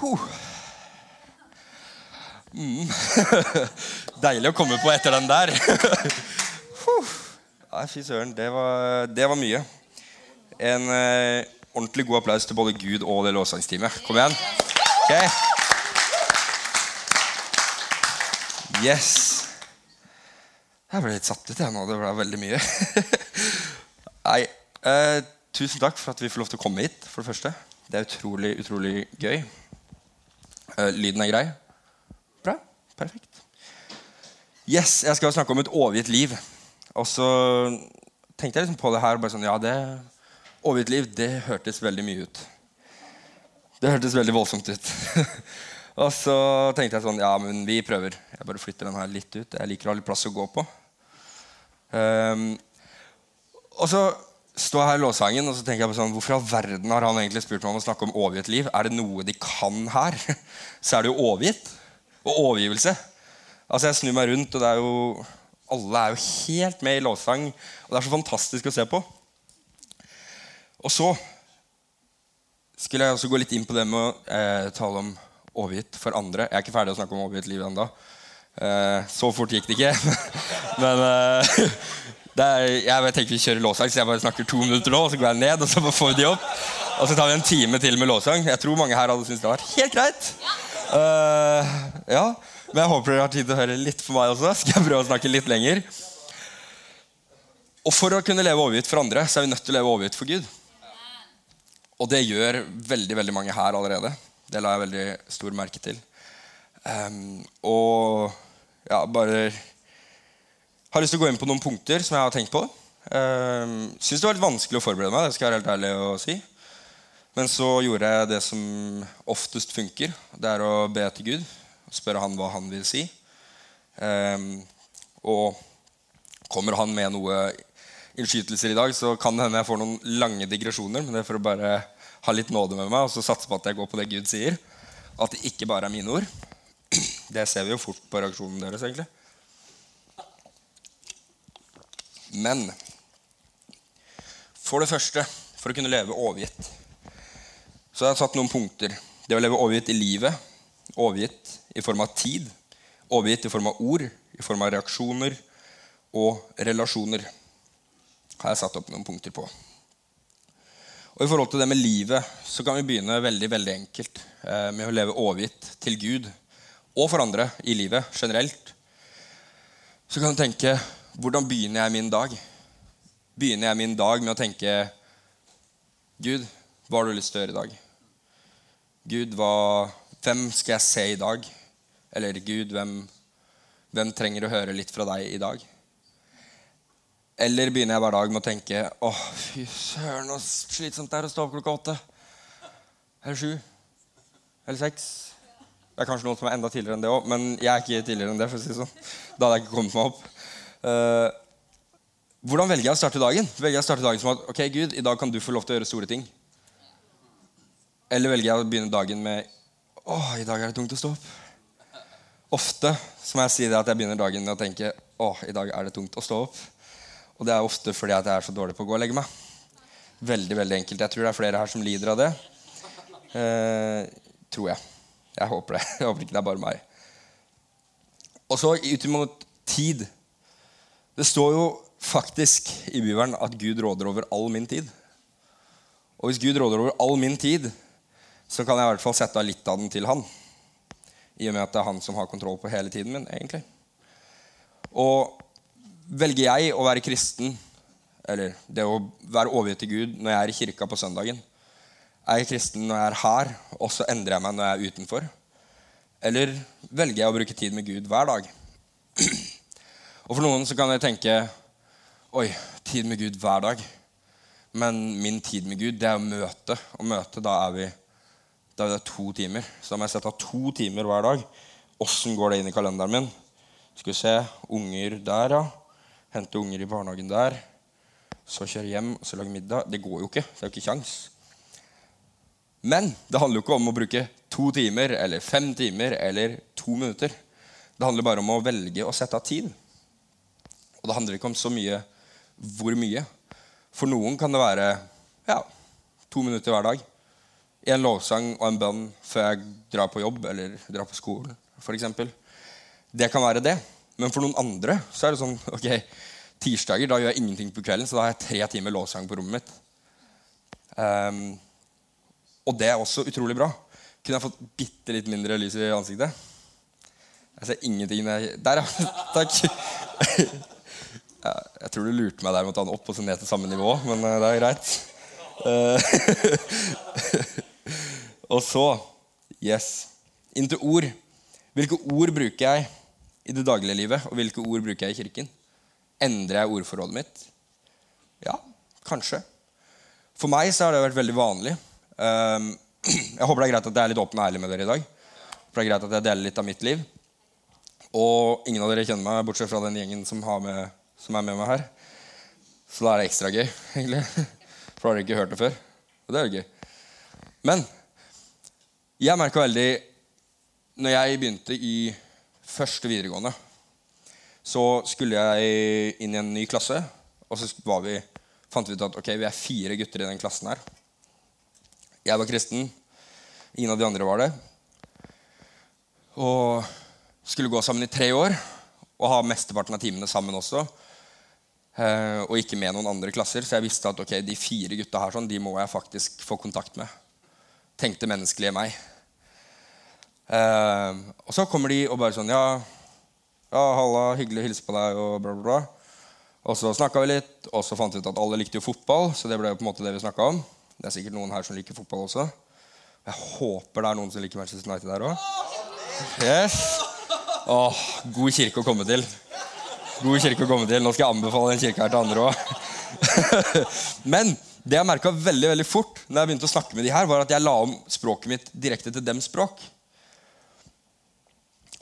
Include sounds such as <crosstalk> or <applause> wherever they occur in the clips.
Huh. Mm. <laughs> Deilig å komme på etter den der. <laughs> Nei, fy søren. Det var mye. En eh, ordentlig god applaus til både Gud og det lovsangsteamet. Kom igjen. Okay. Yes. Jeg ble litt satt ut jeg nå. Det ble veldig mye. <laughs> Nei, eh, tusen takk for at vi får lov til å komme hit, for det første. Det er utrolig, utrolig gøy. Eh, lyden er grei. Bra. Perfekt. Yes, Jeg skal snakke om et overgitt liv. Og så tenkte jeg liksom på det her. bare sånn, ja, det Overgitt liv, det hørtes veldig mye ut. Det hørtes veldig voldsomt ut. <laughs> og så tenkte jeg sånn Ja, men vi prøver. Jeg bare flytter den her litt ut. Jeg liker å ha litt plass å gå på. Um, og så jeg her i låssangen og så tenker jeg på sånn, hvorfor i all verden har han egentlig spurt meg om å snakke om overgitt liv? Er det noe de kan her, <laughs> så er det jo overgitt. Og overgivelse. Altså Jeg snur meg rundt, og det er jo alle er jo helt med i lovsang. Og det er så fantastisk å se på. Og så skulle jeg også gå litt inn på det med å eh, tale om overgitt for andre. Jeg er ikke ferdig å snakke om overgitt liv ennå. Eh, så fort gikk det ikke. <laughs> Men eh, <laughs> er, jeg tenker vi kjører låtsang, så jeg bare snakker to minutter nå, og så går jeg ned, og så får vi de opp. Og så tar vi en time til med låtsang. Jeg tror mange her hadde syntes det var helt greit. Uh, ja, Men jeg håper dere har tid til å høre litt for meg også. Skal jeg prøve å snakke litt lenger. Og For å kunne leve overgitt for andre, så er vi nødt til å leve overgitt for Gud. Og det gjør veldig veldig mange her allerede. Det la jeg veldig stor merke til. Um, og ja, bare har lyst til å gå inn på noen punkter som jeg har tenkt på. Uh, Syns det var litt vanskelig å forberede meg. det skal jeg være helt ærlig å si. Men så gjorde jeg det som oftest funker. Det er å be til Gud spørre han hva han vil si. Um, og kommer han med noe innskytelser i dag, så kan det hende jeg får noen lange digresjoner. Men det er for å bare ha litt nåde med meg og så satse på at jeg går på det Gud sier. At det ikke bare er mine ord. <clears throat> Det ser vi jo fort på reaksjonen deres, egentlig. Men for det første, for å kunne leve overgitt, så har jeg satt noen punkter. Det å leve overgitt i livet, overgitt i form av tid, overgitt i form av ord, i form av reaksjoner og relasjoner har jeg satt opp noen punkter på. Og I forhold til det med livet så kan vi begynne veldig veldig enkelt eh, med å leve overgitt til Gud og for andre i livet generelt. Så kan du tenke hvordan begynner jeg min dag? Begynner jeg min dag med å tenke Gud, hva har du lyst til å gjøre i dag? Gud, hva, hvem skal jeg se i dag? Eller Gud, hvem, hvem trenger å høre litt fra deg i dag? Eller begynner jeg hver dag med å tenke åh, fy søren, så slitsomt det er å stå opp klokka åtte. Eller sju. Eller seks. Det er kanskje noen som er enda tidligere enn det òg, men jeg er ikke tidligere enn det. for å si sånn. Da hadde jeg ikke kommet meg opp. Uh, hvordan velger jeg å starte dagen? Velger jeg å starte dagen som at ok, Gud, i dag kan du få lov til å gjøre store ting? Eller velger jeg å begynne dagen med åh, i dag er det tungt å stå opp? Ofte så må jeg si det at jeg begynner dagen med å tenke åh, i dag er det tungt å stå opp. Og det er ofte fordi at jeg er så dårlig på å gå og legge meg. Veldig, veldig enkelt. Jeg tror det er flere her som lider av det. Eh, tror jeg. Jeg håper det. <laughs> Jeg håper ikke det er bare meg. Og så ut mot tid. Det står jo faktisk i Bibelen at Gud råder over all min tid. Og hvis Gud råder over all min tid, så kan jeg i hvert fall sette av litt av den til han. I og med at det er han som har kontroll på hele tiden min, egentlig. Og velger jeg å være kristen, eller det å være overgitt til Gud når jeg er i kirka på søndagen? Er jeg kristen når jeg er her, og så endrer jeg meg når jeg er utenfor? Eller velger jeg å bruke tid med Gud hver dag? Og For noen så kan jeg tenke Oi, tid med Gud hver dag. Men min tid med Gud, det er å møte. Og møte, da er vi da er det to timer. Så da må jeg sette av to timer hver dag. Åssen går det inn i kalenderen min? Skal vi se Unger der, ja hente unger i barnehagen der, så kjøre hjem så lage middag. Det går jo ikke. Det er jo ikke kjangs. Men det handler jo ikke om å bruke to timer eller fem timer eller to minutter. Det handler bare om å velge å sette av tid. Og det handler ikke om så mye hvor mye. For noen kan det være ja, to minutter hver dag. en lovsang og en bønn før jeg drar på jobb eller drar på skolen. For eksempel. det kan være det. Men for noen andre så er det sånn ok, tirsdager da gjør jeg ingenting på kvelden, så da har jeg tre timer lovsang på rommet mitt. Um, og det er også utrolig bra. Kunne jeg fått bitte litt mindre lys i ansiktet? Jeg ser ingenting der. Ja. <laughs> Takk. Jeg tror du lurte meg der med å ta den opp og så ned til samme nivå, men uh, det er greit. Uh, <laughs> og så Yes. Inn til ord. Hvilke ord bruker jeg i det daglige livet, og hvilke ord bruker jeg i kirken? Endrer jeg ordforrådet mitt? Ja, kanskje. For meg så har det vært veldig vanlig. Um, <clears throat> jeg håper det er greit at jeg er litt åpen og ærlig med dere i dag. Håper det er greit at jeg deler litt av mitt liv. Og ingen av dere kjenner meg, bortsett fra den gjengen som, har med, som er med meg her. Så da er det ekstra gøy, <laughs> egentlig. For da har dere ikke hørt det før. Og det er jo gøy. Men jeg merka veldig når jeg begynte i første videregående, så skulle jeg inn i en ny klasse. Og så vi, fant vi ut at ok, vi er fire gutter i den klassen her. Jeg var kristen. Ingen av de andre var det. Og skulle gå sammen i tre år og ha mesteparten av timene sammen også. Eh, og ikke med noen andre klasser. Så jeg visste at okay, de fire gutta her sånn, de må jeg faktisk få kontakt med. Tenkte menneskelige meg. Eh, og så kommer de og bare sånn Ja, ja halla, hyggelig å hilse på deg, og bla, bla, bla. Og så snakka vi litt, og så fant vi ut at alle likte jo fotball. Så det ble jo på en måte det vi om. Det er sikkert noen her som liker fotball også. Jeg håper det er noen som liker Manchester United der òg. Yes. Åh, god kirke å komme til. God kirke å komme til. Nå skal jeg anbefale den kirka her til andre òg. <laughs> Men det jeg merka veldig veldig fort når jeg begynte å snakke med de her, var at jeg la om språket mitt direkte til dems språk.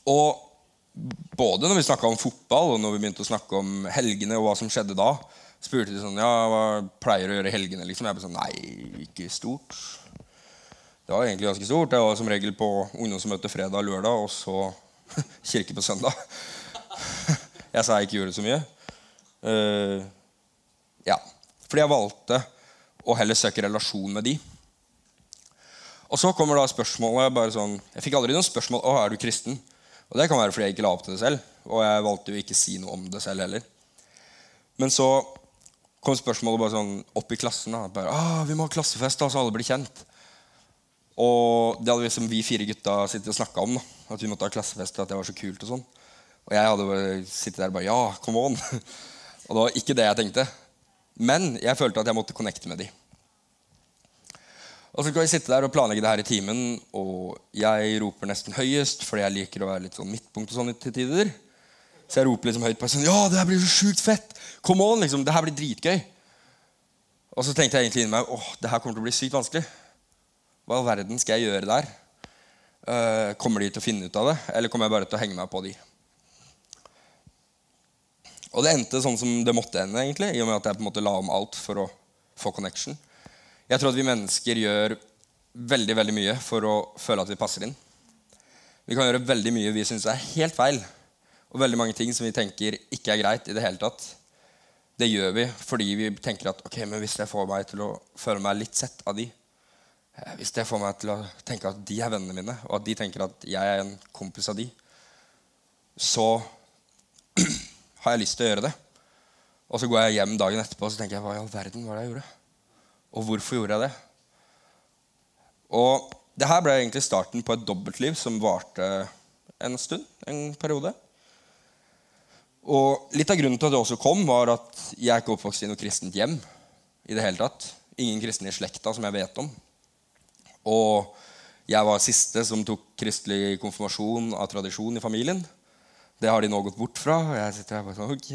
Og både når vi snakka om fotball, og når vi begynte å snakke om helgene, og hva som skjedde da, spurte de sånn Ja, hva pleier du å gjøre i helgene? Liksom. Jeg ble sånn Nei, ikke stort. Det var egentlig ganske stort. Jeg var som regel på ungdomsmøte fredag lørdag, og så <laughs> kirke på søndag. Jeg sa jeg ikke gjorde så mye. Uh, ja. Fordi jeg valgte å heller søke relasjon med de. Og så kommer da spørsmålet bare sånn, Jeg fikk aldri noen spørsmål å, er du kristen. Og det kan være fordi jeg ikke la opp til det selv. Og jeg valgte jo ikke å si noe om det selv heller. Men så kom spørsmålet bare sånn opp i klassen. Da. Bare, ah, 'Vi må ha klassefest, da, så alle blir kjent.' Og det hadde liksom vi fire gutta sittet og snakka om. da, At vi måtte ha klassefest, at det var så kult og sånn. Og jeg hadde sittet der og bare Ja, come on. <laughs> og det var ikke det jeg tenkte. Men jeg følte at jeg måtte connecte med de. Og så skal vi sitte der og planlegge det her i timen, og jeg roper nesten høyest, fordi jeg liker å være litt sånn midtpunkt og sånn til tider. Så jeg roper liksom høyt på sånn, ja, det her blir så sjukt fett! Come on, liksom, det her blir dritgøy. Og så tenkte jeg egentlig inni meg åh, det her kommer til å bli sykt vanskelig. Hva i all verden skal jeg gjøre der? Uh, kommer de til å finne ut av det, eller kommer jeg bare til å henge meg på de? Og det endte sånn som det måtte ende, egentlig, i og med at jeg på en måte la om alt for å få connection. Jeg tror at vi mennesker gjør veldig veldig mye for å føle at vi passer inn. Vi kan gjøre veldig mye vi syns er helt feil, og veldig mange ting som vi tenker ikke er greit i det hele tatt. Det gjør vi fordi vi tenker at ok, men hvis det får meg til å føle meg litt sett av de, eh, hvis det får meg til å tenke at de er vennene mine, og at de tenker at jeg er en kompis av de, så <clears throat> har jeg lyst til å gjøre det. Og så går jeg hjem dagen etterpå og så tenker jeg, hva i all verden var det jeg gjorde? Og hvorfor gjorde jeg det? Og det her ble egentlig starten på et dobbeltliv som varte en stund. En periode. Og Litt av grunnen til at det også kom, var at jeg ikke oppvokst i noe kristent hjem. i det hele tatt. Ingen kristne i slekta som jeg vet om. Og jeg var siste som tok kristelig konfirmasjon av tradisjon i familien. Det har de nå gått bort fra. Og jeg sitter her bare sånn Ok,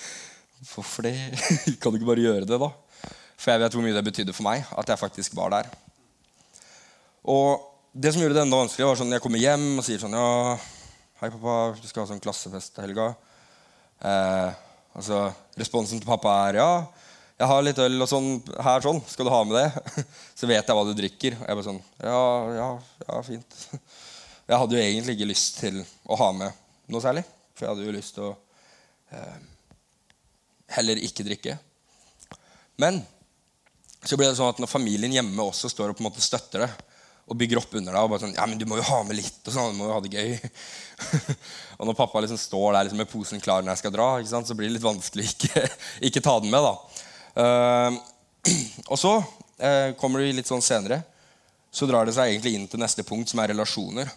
<laughs> hvorfor det? <laughs> Kan du ikke bare gjøre det, da? For jeg vet hvor mye det betydde for meg at jeg faktisk var der. Og det som gjorde det enda vanskeligere, var sånn jeg kommer hjem og sier sånn Ja, hei, pappa, du skal ha sånn klassefest til helga. Eh, altså, responsen til pappa er ja, jeg har litt øl og sånn her sånn. Skal du ha med det? <laughs> Så vet jeg hva du drikker. Og jeg bare sånn Ja, ja, ja, fint. Jeg hadde jo egentlig ikke lyst til å ha med noe særlig. For jeg hadde jo lyst til å eh, heller ikke drikke. Men så blir det sånn at når familien hjemme også står og på en måte støtter det, og bygger opp under deg og bare sånn, ja, men du må jo ha med litt, og sånn, du må jo ha det gøy. <laughs> og når pappa liksom står der liksom med posen klar når jeg skal dra, sant, så blir det litt vanskelig å ikke, <laughs> ikke ta den med. da. Uh, <clears throat> og så uh, kommer du litt sånn senere, så drar det seg egentlig inn til neste punkt, som er relasjoner.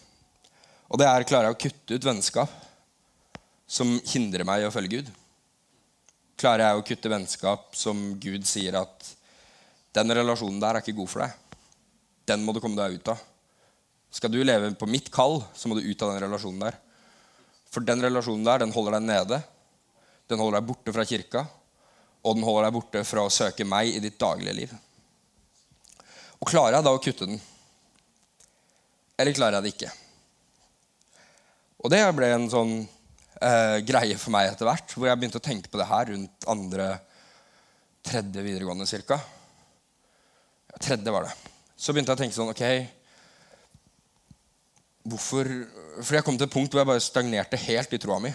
Og det er klarer jeg å kutte ut vennskap som hindrer meg i å følge Gud? Klarer jeg å kutte vennskap som Gud sier at den relasjonen der er ikke god for deg? Den må du komme deg ut av. Skal du leve på mitt kall, så må du ut av den relasjonen der. For den relasjonen der, den holder deg nede. Den holder deg borte fra kirka. Og den holder deg borte fra å søke meg i ditt daglige liv. Og klarer jeg da å kutte den? Eller klarer jeg det ikke? Og det ble en sånn eh, greie for meg etter hvert, hvor jeg begynte å tenke på det her rundt andre, tredje videregående cirka. Tredje var det så begynte jeg å tenke sånn Ok, hvorfor For jeg kom til et punkt hvor jeg bare stagnerte helt i troa mi.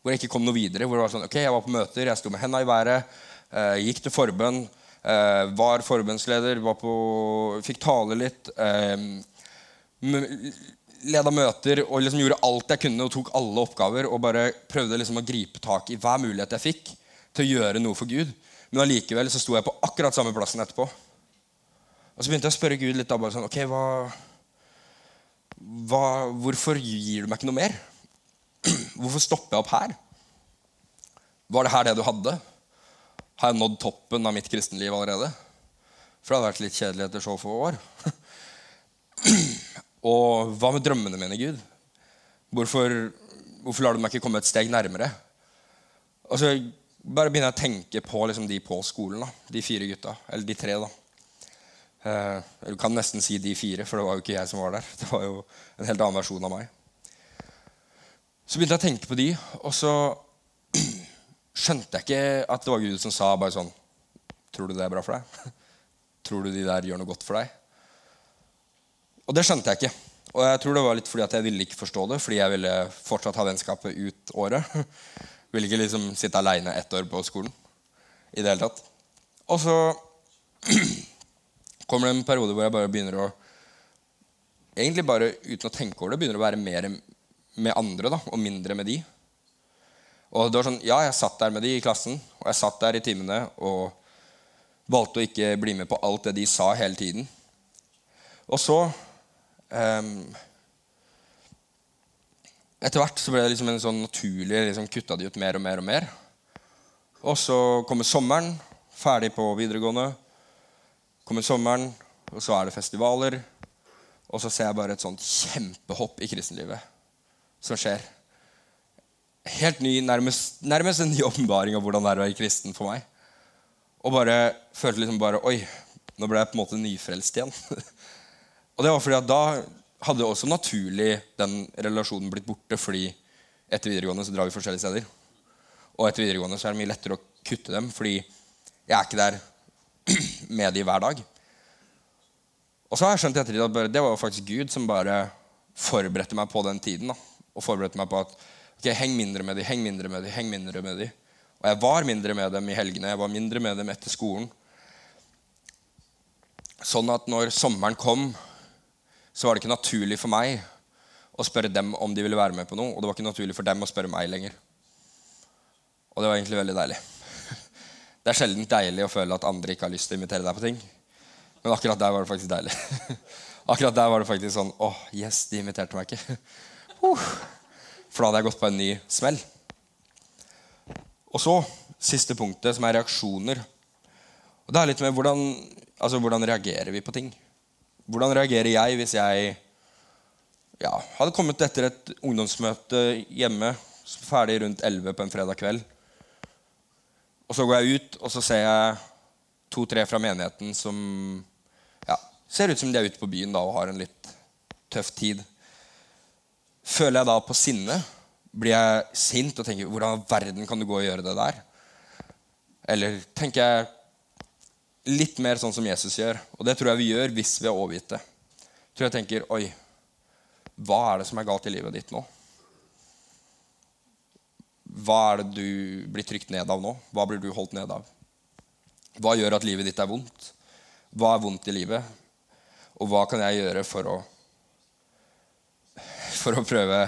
Hvor jeg ikke kom noe videre. hvor det var sånn, ok, Jeg var på møter, jeg sto med henda i været, eh, gikk til forbønn, eh, var forbønnsleder, var på, fikk tale litt. Eh, leda møter og liksom gjorde alt jeg kunne og tok alle oppgaver. Og bare prøvde liksom å gripe tak i hver mulighet jeg fikk til å gjøre noe for Gud. Men allikevel så sto jeg på akkurat samme plassen etterpå. Og så begynte jeg å spørre Gud litt da, bare sånn, ok, hva, hva, Hvorfor gir du meg ikke noe mer? <clears throat> Hvorfor stopper jeg opp her? Var det her det du hadde? Har jeg nådd toppen av mitt kristenliv allerede? For det hadde vært litt kjedelig etter så få år. <clears throat> Og hva med drømmene mine, Gud? Hvorfor, hvorfor lar du meg ikke komme et steg nærmere? Og så bare begynner jeg å tenke på liksom, de på skolen. Da. De fire gutta. Eller de tre. da. Eh, du kan nesten si de fire, for det var jo ikke jeg som var der. Det var jo en helt annen versjon av meg. Så begynte jeg å tenke på de, og så <clears throat> skjønte jeg ikke at det var Gud som sa bare sånn Tror du det er bra for deg? <laughs> Tror du de der gjør noe godt for deg? Og det skjønte jeg ikke. Og jeg tror det var litt fordi at jeg ville ikke forstå det, fordi jeg ville fortsatt ha vennskapet ut året. <laughs> ville ikke liksom sitte aleine ett år på skolen i det hele tatt. Og så <clears throat> kommer det en periode hvor jeg bare begynner å Egentlig bare uten å tenke over det begynner å være mer med andre da, og mindre med de. Og det var sånn, Ja, jeg satt der med de i klassen, og jeg satt der i timene og valgte å ikke bli med på alt det de sa hele tiden. Og så Etter hvert så ble det liksom en sånn naturlig liksom kutta de ut mer og mer og mer. Og så kommer sommeren, ferdig på videregående kommer sommeren, og så er det festivaler. Og så ser jeg bare et sånt kjempehopp i kristenlivet som skjer. Helt ny, nærmest, nærmest en ny åpenbaring av hvordan det er å være kristen for meg. Og bare følte liksom bare Oi, nå ble jeg på en måte nyfrelst igjen. <laughs> og det var fordi at da hadde også naturlig den relasjonen blitt borte, fordi etter videregående så drar vi forskjellige steder. Og etter videregående så er det mye lettere å kutte dem, fordi jeg er ikke der <clears throat> med de hver dag. Og så har jeg skjønt etter at det var faktisk Gud som bare forberedte meg på den tiden. Da. Og forberedte meg på at ok, heng mindre med de, heng mindre med de, heng mindre med de. Og jeg var mindre med dem i helgene. Jeg var mindre med dem etter skolen. Sånn at når sommeren kom, så var det ikke naturlig for meg å spørre dem om de ville være med på noe. Og det var ikke naturlig for dem å spørre meg lenger. Og det var egentlig veldig deilig. <laughs> Det er sjelden deilig å føle at andre ikke har lyst til å invitere deg på ting. Men akkurat der var det faktisk deilig. <laughs> Akkurat der var det faktisk sånn Åh, oh, yes, de inviterte meg ikke. <laughs> For da hadde jeg gått på en ny smell. Og så siste punktet, som er reaksjoner. Og Det er litt med hvordan, altså, hvordan reagerer vi på ting. Hvordan reagerer jeg hvis jeg ja, hadde kommet etter et ungdomsmøte hjemme ferdig rundt 11 på en fredag kveld og så går jeg ut, og så ser jeg to-tre fra menigheten som ja, ser ut som de er ute på byen da, og har en litt tøff tid. Føler jeg da på sinne? Blir jeg sint og tenker 'Hvordan i verden kan du gå og gjøre det der?' Eller tenker jeg litt mer sånn som Jesus gjør? Og det tror jeg vi gjør hvis vi er overgitt det. Jeg tror jeg tenker 'Oi, hva er det som er galt i livet ditt nå?' Hva er det du blir trykt ned av nå? Hva blir du holdt ned av? Hva gjør at livet ditt er vondt? hva er vondt i livet, og hva kan jeg gjøre for å For å prøve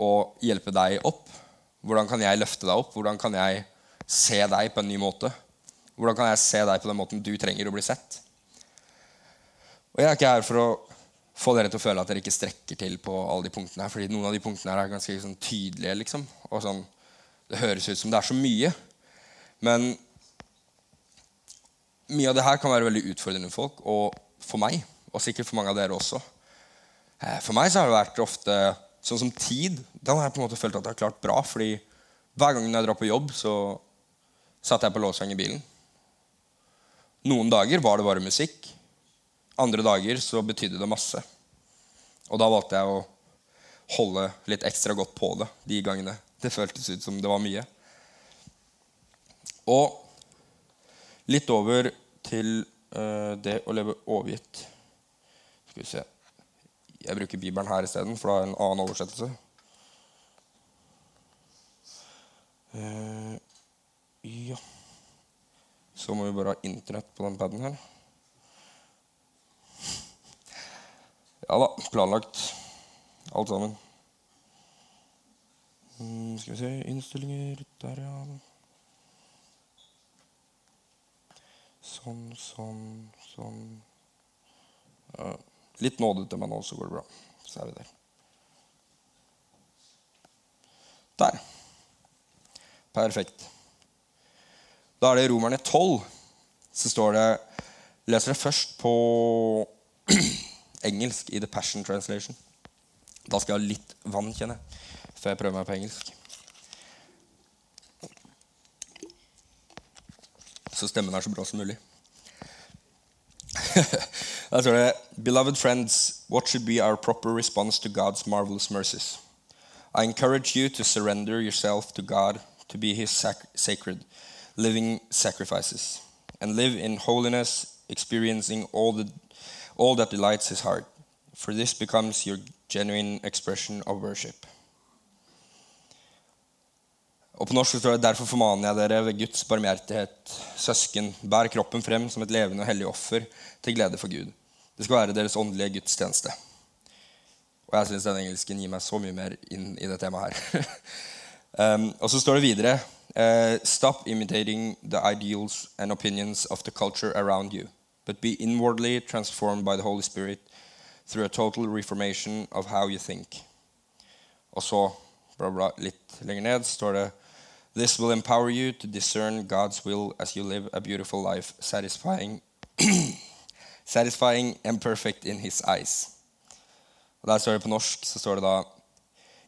å hjelpe deg opp? Hvordan kan jeg løfte deg opp? Hvordan kan jeg se deg på en ny måte? Hvordan kan jeg se deg på den måten du trenger å bli sett? Og Jeg er ikke her for å få dere til å føle at dere ikke strekker til på alle de punktene her, fordi noen av de punktene her er ganske sånn, tydelige. liksom. Og sånn, Det høres ut som det er så mye. Men mye av det her kan være veldig utfordrende for folk, og for meg. Og sikkert for mange av dere også. Eh, for meg så har det vært ofte sånn som tid. Den har jeg på en måte følt at jeg har klart bra. fordi hver gang jeg drar på jobb, så satte jeg på låsang i bilen. Noen dager var det bare musikk. Andre dager så betydde det masse. Og da valgte jeg å holde litt ekstra godt på det de gangene. Det føltes ut som det var mye. Og litt over til uh, det å leve overgitt. Skal vi se Jeg bruker Bibelen her isteden, for da er det en annen oversettelse. Uh, Så må vi bare ha Internett på den paden her. Ja da, planlagt alt sammen. Mm, skal vi se Innstillinger Der, ja. Sånn, sånn, sånn. Ja, litt nådete, men også går det bra. Så er vi der. Der. Perfekt. Da er det Romerne 12. Så står det Leser det først på <clears throat> engelsk i The Passion Translation. Da skal jeg ha litt vann, kjenner jeg, før jeg prøver meg på engelsk. Så stemmen er så bra som mulig. <laughs> Der står det Beloved friends, what should be our proper response to God's marvelous mercies? I encourage you to surrender yourself to God to be his sacred, living sacrifices, and live in holiness, experiencing all the all that delights his heart, for this becomes your genuine expression of worship. Og På norsk står det derfor formaner jeg dere ved Guds barmhjertighet, søsken, bær kroppen frem som et levende og hellig offer til glede for Gud. Det skal være deres åndelige gudstjeneste. Og jeg syns den engelsken gir meg så mye mer inn i det temaet her. <laughs> um, og så står det videre uh, Stop imitating the ideals and opinions of the culture around you but be inwardly transformed by the Holy Spirit through a total reformation of how you think. Og så, bla, bla, litt lenger ned, står det This will empower you to discern God's will as you live a beautiful life, satisfying, <clears throat> satisfying and perfect in His eyes. Og Der står det på norsk så står det da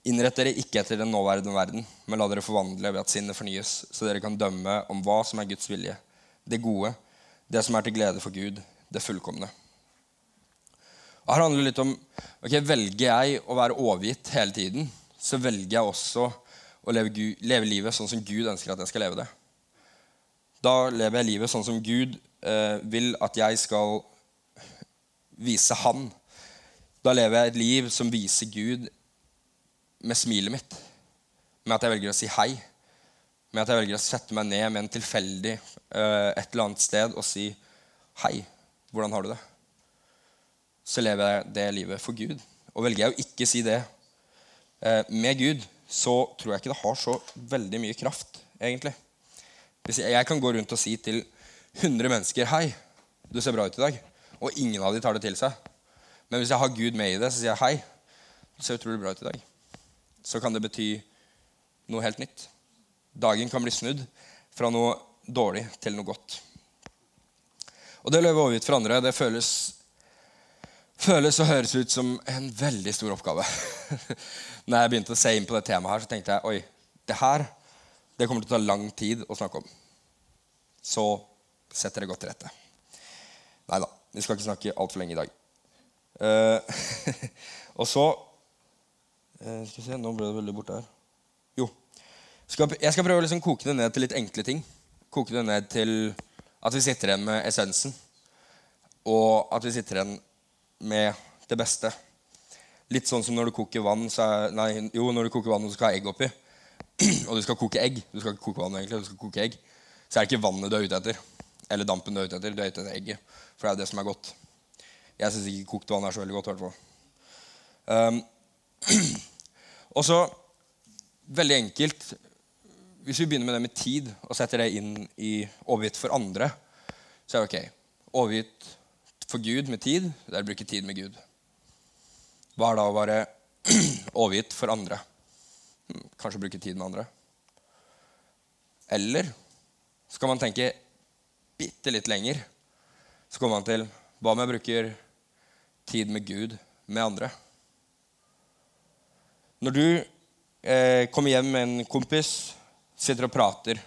Innrett dere ikke etter den nåværende verden, men la dere forvandle ved at sinnet fornyes, så dere kan dømme om hva som er Guds vilje, det gode, det som er til glede for Gud, det fullkomne. Og Her handler det litt om ok, Velger jeg å være overgitt hele tiden, så velger jeg også å leve, leve, livet sånn som Gud ønsker at jeg skal leve det. Da lever jeg livet sånn som Gud eh, vil at jeg skal vise Han. Da lever jeg et liv som viser Gud med smilet mitt. Med at jeg velger å si hei med at jeg velger å sette meg ned med en tilfeldig uh, et eller annet sted og si Hei, hvordan har du det? Så lever jeg det livet for Gud. Og velger jeg å ikke si det uh, med Gud, så tror jeg ikke det har så veldig mye kraft, egentlig. Hvis jeg kan gå rundt og si til 100 mennesker Hei, du ser bra ut i dag. Og ingen av dem tar det til seg. Men hvis jeg har Gud med i det, så sier jeg hei. Du ser utrolig bra ut i dag. Så kan det bety noe helt nytt. Dagen kan bli snudd fra noe dårlig til noe godt. Og det å leve overgitt for andre det føles, føles og høres ut som en veldig stor oppgave. <laughs> Når jeg begynte å se inn på det temaet, her, så tenkte jeg oi, det her det kommer til å ta lang tid å snakke om. Så sett dere godt til rette. Nei da, vi skal ikke snakke altfor lenge i dag. Uh, <laughs> og så uh, Skal vi se, nå ble det veldig borte her. Jo, jeg skal prøve å liksom koke det ned til litt enkle ting. Koke det ned til at vi sitter igjen med essensen. Og at vi sitter igjen med det beste. Litt sånn som når du koker vann, er, nei, jo, når du koker vann og du skal ha egg oppi. <clears throat> Og du skal koke egg. Du skal ikke koke vann egentlig, du skal koke egg. Så er det ikke vannet du er ute etter. Eller dampen du er ute etter. Du er ute etter egget. For det er det som er godt. Jeg syns ikke kokt vann er så veldig godt. i. Um, <clears throat> og så, veldig enkelt Hvis vi begynner med det med tid og setter det inn i overgitt for andre, så er det ok. Overgitt for Gud med tid, det er å bruke tid med Gud. Hva er da å være <clears throat> overgitt for andre? Hm, kanskje bruke tid med andre. Eller så kan man tenke bitte litt lenger, så kommer man til hva om jeg bruker tid med Gud med andre? Når du eh, kommer hjem med en kompis, sitter og prater,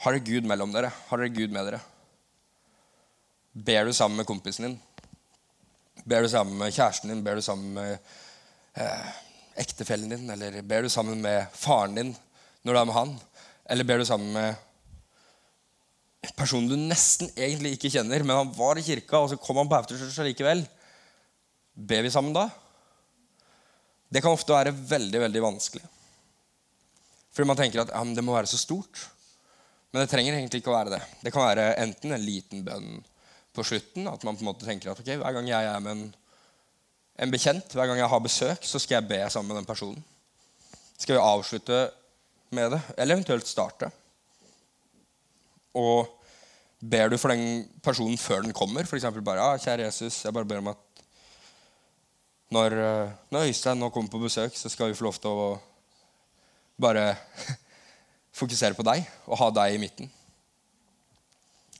har dere Gud mellom dere? Har dere Gud med dere? Ber du sammen med kompisen din? Ber du sammen med kjæresten din? Ber du sammen med eh, ektefellen din? Eller ber du sammen med faren din når du er med han? Eller ber du sammen med personen du nesten egentlig ikke kjenner, men han var i kirka, og så kom han på afterchurch likevel? Ber vi sammen da? Det kan ofte være veldig veldig vanskelig. Fordi man tenker at ja, det må være så stort. Men det trenger egentlig ikke å være det. Det kan være enten en liten bønn på slutten, at man på en måte tenker at okay, hver gang jeg er med en, en bekjent, hver gang jeg har besøk, så skal jeg be sammen med den personen. Skal vi avslutte med det, eller eventuelt starte? Og ber du for den personen før den kommer, f.eks. bare ja, 'Kjære Jesus, jeg bare ber om at når, eh, når Øystein nå kommer på besøk, så skal vi få lov til å bare <laughs> fokusere på deg og ha deg i midten.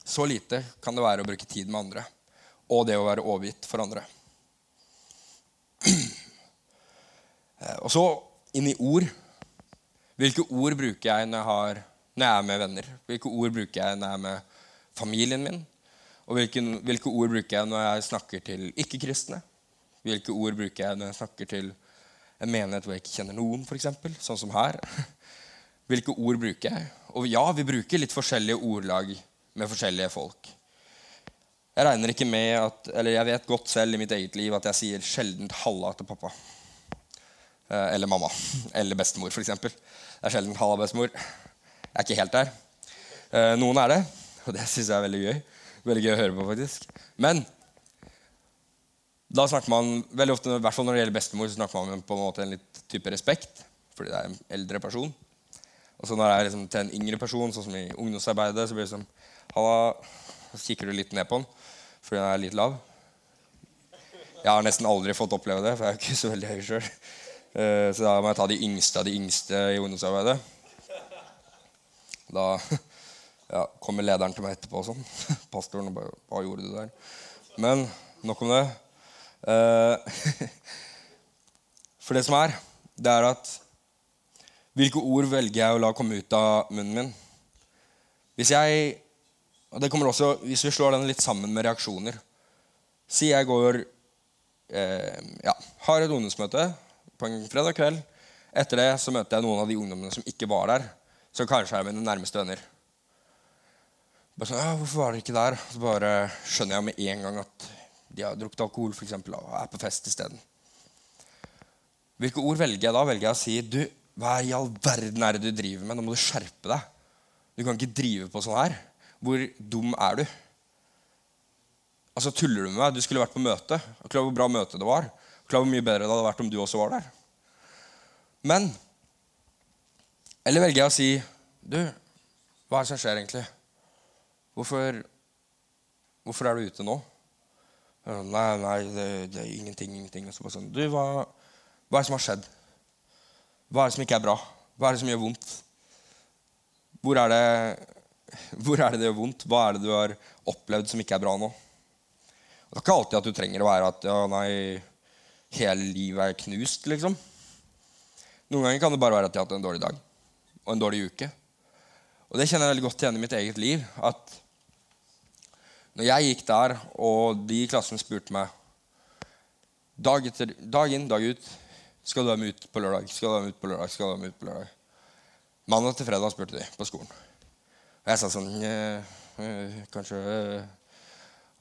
Så lite kan det være å bruke tid med andre og det å være overgitt for andre. <clears throat> Eh, og så inn i ord. Hvilke ord bruker jeg når jeg, har, når jeg er med venner? Hvilke ord bruker jeg når jeg er med familien min? Og hvilke, hvilke ord bruker jeg når jeg snakker til ikke-kristne? Hvilke ord bruker jeg når jeg snakker til en menighet hvor jeg ikke kjenner noen, f.eks., sånn som her? Hvilke ord bruker jeg? Og ja, vi bruker litt forskjellige ordlag med forskjellige folk. Jeg regner ikke med at, eller jeg vet godt selv i mitt eget liv at jeg sier sjelden 'halla' til pappa. Eh, eller mamma. Eller bestemor, f.eks. Det er sjelden 'halla, bestemor'. Jeg er ikke helt der. Eh, noen er det, og det syns jeg er veldig gøy. Veldig gøy å høre på, faktisk. Men da snakker man veldig ofte, i hvert fall når det gjelder bestemor, så snakker man på en måte en litt type respekt. Fordi det er en eldre person. Og så når det er liksom til en yngre person, sånn som i ungdomsarbeidet, så blir det sånn Halla, Så kikker du litt ned på den fordi den er litt lav. Jeg har nesten aldri fått oppleve det, for jeg er ikke så veldig høy sjøl. Eh, så da må jeg ta de yngste av de yngste i ungdomsarbeidet. Da ja, kommer lederen til meg etterpå og sånn. <laughs> Pastoren og bare Hva gjorde du der? Men nok om det. Eh, <laughs> for det som er, det er at Hvilke ord velger jeg å la komme ut av munnen min? Hvis jeg og det kommer også, Hvis vi slår den litt sammen med reaksjoner Si jeg går eh, ja, har et ungdomsmøte på en fredag kveld. Etter det så møter jeg noen av de ungdommene som ikke var der. Som kanskje er mine nærmeste venner. Bare sånn, ja, 'Hvorfor var dere ikke der?' Så bare skjønner jeg med en gang at de har drukket alkohol for eksempel, og er på fest isteden. Hvilke ord velger jeg da? Velger jeg å si du, hva i all verden er det du driver med? Nå må du skjerpe deg. Du kan ikke drive på sånn her. Hvor dum er du? Altså, Tuller du med meg? Du skulle vært på møte. Klar hvor bra møte det var. Klar hvor mye bedre det hadde vært om du også var der. Men Eller velger jeg å si Du, hva er det som skjer egentlig? Hvorfor, hvorfor er du ute nå? Nei, nei, det, det er ingenting. ingenting. Og så bare sånn, du, hva, hva, er det som har skjedd? Hva er det som ikke er bra? Hva er det som gjør vondt? Hvor er det, <laughs> hvor er det det gjør vondt? Hva er det du har opplevd som ikke er bra nå? Og det er ikke alltid at du trenger å være at ja, nei, hele livet er knust, liksom. Noen ganger kan det bare være at jeg har hatt en dårlig dag og en dårlig uke. Og det kjenner jeg veldig godt igjen i mitt eget liv. at når jeg gikk der, og de i klassen spurte meg dag, etter, dag inn, dag ut Skal du være med ut på lørdag? Skal du være med ut på lørdag? Skal du være med ut på lørdag? Mandag til fredag spurte de på skolen. Og jeg sa sånn eh, eh, Kanskje eh.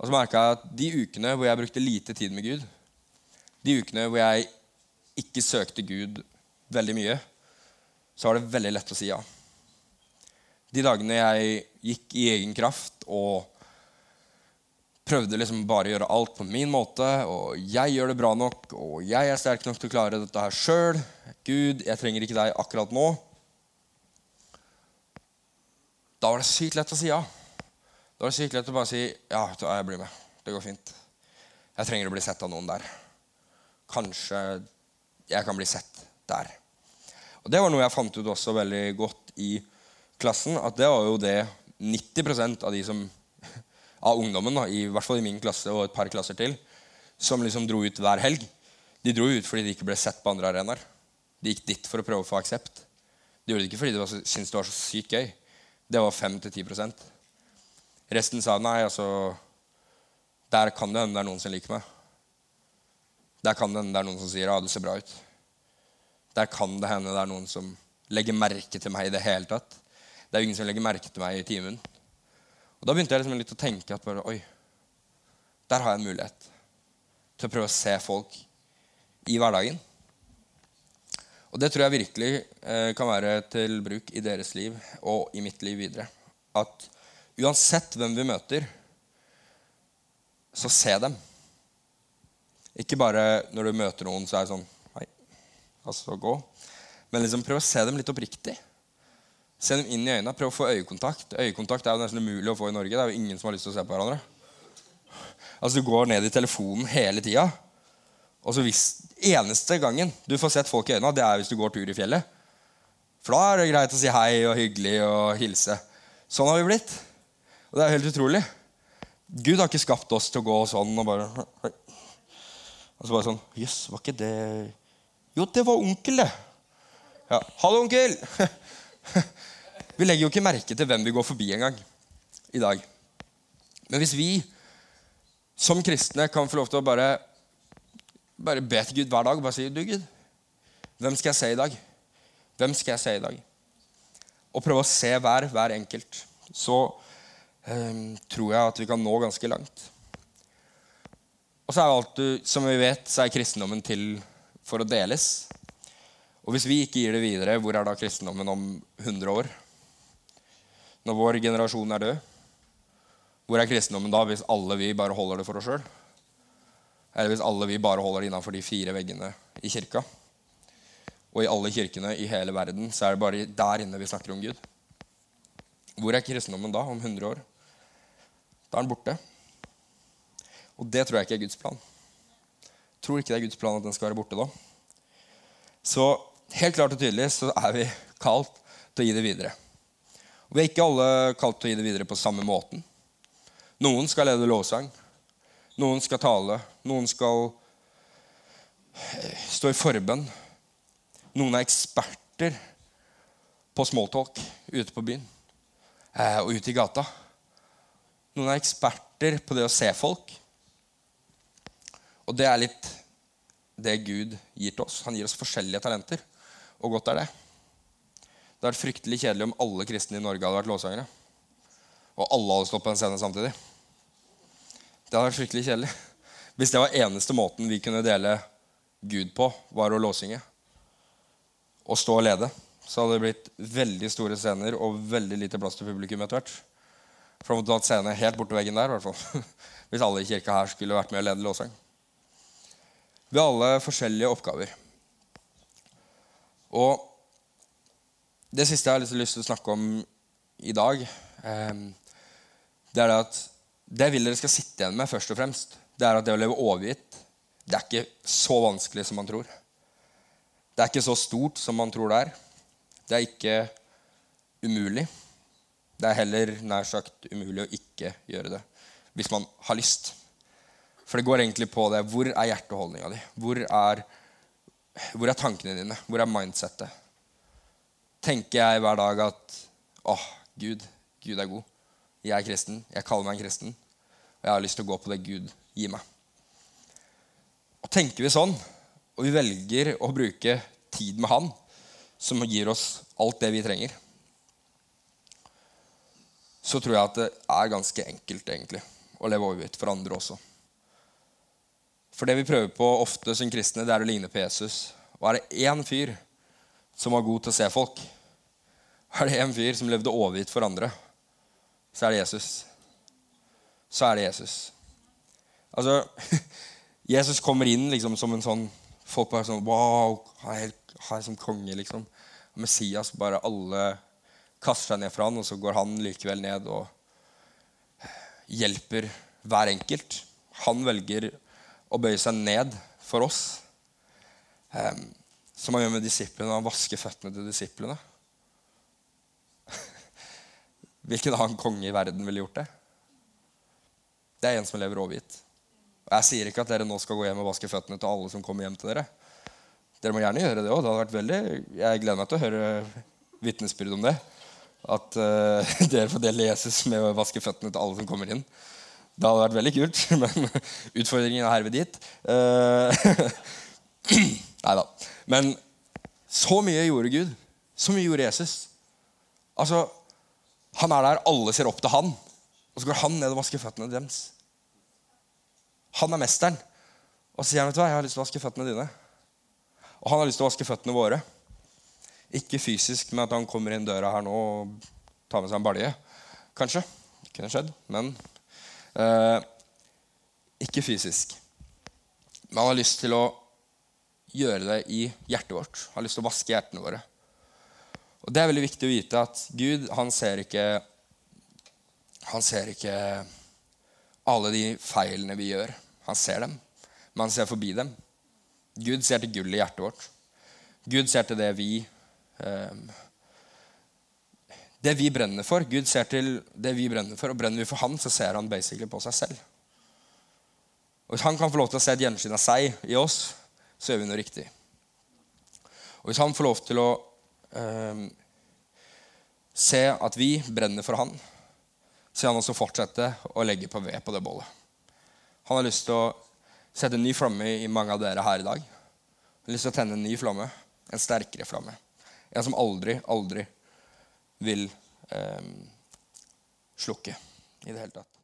Og så merka jeg at de ukene hvor jeg brukte lite tid med Gud, de ukene hvor jeg ikke søkte Gud veldig mye, så var det veldig lett å si ja. De dagene jeg gikk i egen kraft og prøvde liksom bare å gjøre alt på min måte, og jeg gjør det bra nok, og jeg er sterk nok til å klare dette her sjøl. Gud, jeg trenger ikke deg akkurat nå. Da var det sykt lett å si ja. Da var det sykt lett å bare si ja, jeg blir med. Det går fint. Jeg trenger å bli sett av noen der. Kanskje jeg kan bli sett der. Og Det var noe jeg fant ut også veldig godt i klassen. At det var jo det 90 av de som av ungdommen, da, i hvert fall i min klasse og et par klasser til, som liksom dro ut hver helg. De dro ut fordi de ikke ble sett på andre arenaer. De gikk dit for å prøve å få aksept. De gjorde det ikke fordi de syntes det var så sykt gøy. Det var 5-10% Resten sa nei, altså Der kan det hende det er noen som liker meg. Der kan det hende det er noen som sier ja, du ser bra ut. Der kan det hende det er noen som legger merke til meg i det hele tatt. Det er jo ingen som legger merke til meg i timen. Og Da begynte jeg liksom litt å tenke at bare, oi, der har jeg en mulighet til å prøve å se folk i hverdagen. Og det tror jeg virkelig eh, kan være til bruk i deres liv og i mitt liv videre. At uansett hvem vi møter, så se dem. Ikke bare når du møter noen, så er det sånn Hei, altså gå. Men liksom prøv å se dem litt oppriktig. Se dem inn i øynene. Prøv å få øyekontakt. Øyekontakt er jo nesten umulig å få i Norge. Det er jo ingen som har lyst til å se på hverandre. Altså Du går ned i telefonen hele tida. Og så Eneste gangen du får sett folk i øynene, det er hvis du går tur i fjellet. For da er det greit å si hei og hyggelig og hilse. Sånn har vi blitt. Og det er helt utrolig. Gud har ikke skapt oss til å gå sånn og bare Og så bare sånn Jøss, yes, var ikke det Jo, det var onkel, det. Ja. Hallo, onkel! <laughs> Vi legger jo ikke merke til hvem vi går forbi engang i dag. Men hvis vi som kristne kan få lov til å bare, bare be til Gud hver dag bare si Du, Gud, hvem skal jeg se i dag? Hvem skal jeg se i dag? Og prøve å se hver, hver enkelt. Så eh, tror jeg at vi kan nå ganske langt. Og så er alt, som vi vet, så er kristendommen til for å deles. Og hvis vi ikke gir det videre, hvor er da kristendommen om 100 år? Når vår generasjon er død? Hvor er kristendommen da hvis alle vi bare holder det for oss sjøl? Eller hvis alle vi bare holder det innafor de fire veggene i kirka? Og i alle kirkene i hele verden så er det bare der inne vi snakker om Gud. Hvor er kristendommen da, om 100 år? Da er den borte. Og det tror jeg ikke er Guds plan. Tror ikke det er Guds plan at den skal være borte da. Så helt klart og tydelig så er vi kalt til å gi det videre. Og Vi er ikke alle kalt til å gi det videre på samme måten. Noen skal lede lovsang. Noen skal tale. Noen skal eh, stå i forbønn. Noen er eksperter på smalltalk ute på byen eh, og ute i gata. Noen er eksperter på det å se folk. Og det er litt det Gud gir til oss. Han gir oss forskjellige talenter. Og godt er det. Det hadde vært fryktelig kjedelig om alle kristne i Norge hadde vært låsangere. Og alle hadde stått på en scene samtidig. Det hadde vært fryktelig kjedelig. Hvis det var eneste måten vi kunne dele Gud på, var å låsynge og stå og lede, så hadde det blitt veldig store scener og veldig lite plass til publikum etter hvert. For da måtte hatt scene helt borte veggen der, i hvert fall. <laughs> Hvis alle i kirka her skulle vært med å lede låsang. Vi har alle forskjellige oppgaver. Og det siste jeg har lyst til å snakke om i dag, ehm, det er at det vil dere skal sitte igjen med, først og fremst, det er at det å leve overgitt det er ikke så vanskelig som man tror. Det er ikke så stort som man tror det er. Det er ikke umulig. Det er heller nær sagt umulig å ikke gjøre det hvis man har lyst. For det går egentlig på det. Hvor er hjerteholdninga di? Hvor er hvor er tankene dine? Hvor er mindsettet? Tenker jeg hver dag at åh, Gud, Gud er god. Jeg er kristen. Jeg kaller meg en kristen. Og jeg har lyst til å gå på det Gud gir meg. Og Tenker vi sånn, og vi velger å bruke tid med Han, som gir oss alt det vi trenger, så tror jeg at det er ganske enkelt egentlig å leve overvidt for andre også. For det vi prøver på ofte som kristne, det er å ligne på Jesus. Og er det én fyr som var god til å se folk, er det en fyr som levde overgitt for andre, så er det Jesus. Så er det Jesus. Altså, <laughs> Jesus kommer inn liksom som en sånn Folk bare sånn Wow, han er, han er som konge, liksom. Messias, bare alle kaster seg ned fra han, og så går han likevel ned og hjelper hver enkelt. Han velger å bøye seg ned for oss. Um, som han gjør med disiplene. Han vasker føttene til disiplene. <laughs> Hvilken annen konge i verden ville gjort det? Det er en som lever overgitt. Og Jeg sier ikke at dere nå skal gå hjem og vaske føttene til alle som kommer hjem til dere. Dere må gjerne gjøre det òg. Jeg gleder meg til å høre vitnesbyrd om det. At uh, <laughs> dere får dele Jesus med å vaske føttene til alle som kommer inn. Det hadde vært veldig kult, <laughs> men utfordringen er herved dit. Uh, <clears throat> Nei da. Men så mye gjorde Gud. Så mye gjorde Jesus. Altså, Han er der, alle ser opp til han. Og så går han ned og vasker føttene deres. Han er mesteren. Og så sier han vet du hva, jeg har lyst til å vaske føttene dine. Og han har lyst til å vaske føttene våre. Ikke fysisk med at han kommer inn døra her nå og tar med seg en balje. Kanskje. Det kunne skjedd. Men eh, ikke fysisk. Men han har lyst til å gjøre det i hjertet vårt. Har lyst til å vaske hjertene våre. Og Det er veldig viktig å vite at Gud han ser ikke Han ser ikke alle de feilene vi gjør. Han ser dem, men han ser forbi dem. Gud ser til gullet i hjertet vårt. Gud ser til det vi um, Det vi brenner for. Gud ser til det vi brenner for, og brenner vi for han, så ser han basically på seg selv. Og Hvis han kan få lov til å se et gjenskinn av seg i oss, så gjør vi noe riktig. Og hvis han får lov til å eh, se at vi brenner for han, så vil han også fortsette å legge på ved på det bollet. Han har lyst til å sette en ny flamme i mange av dere her i dag. Han har lyst til å tenne en ny flamme, en sterkere flamme. En som aldri, aldri vil eh, slukke i det hele tatt.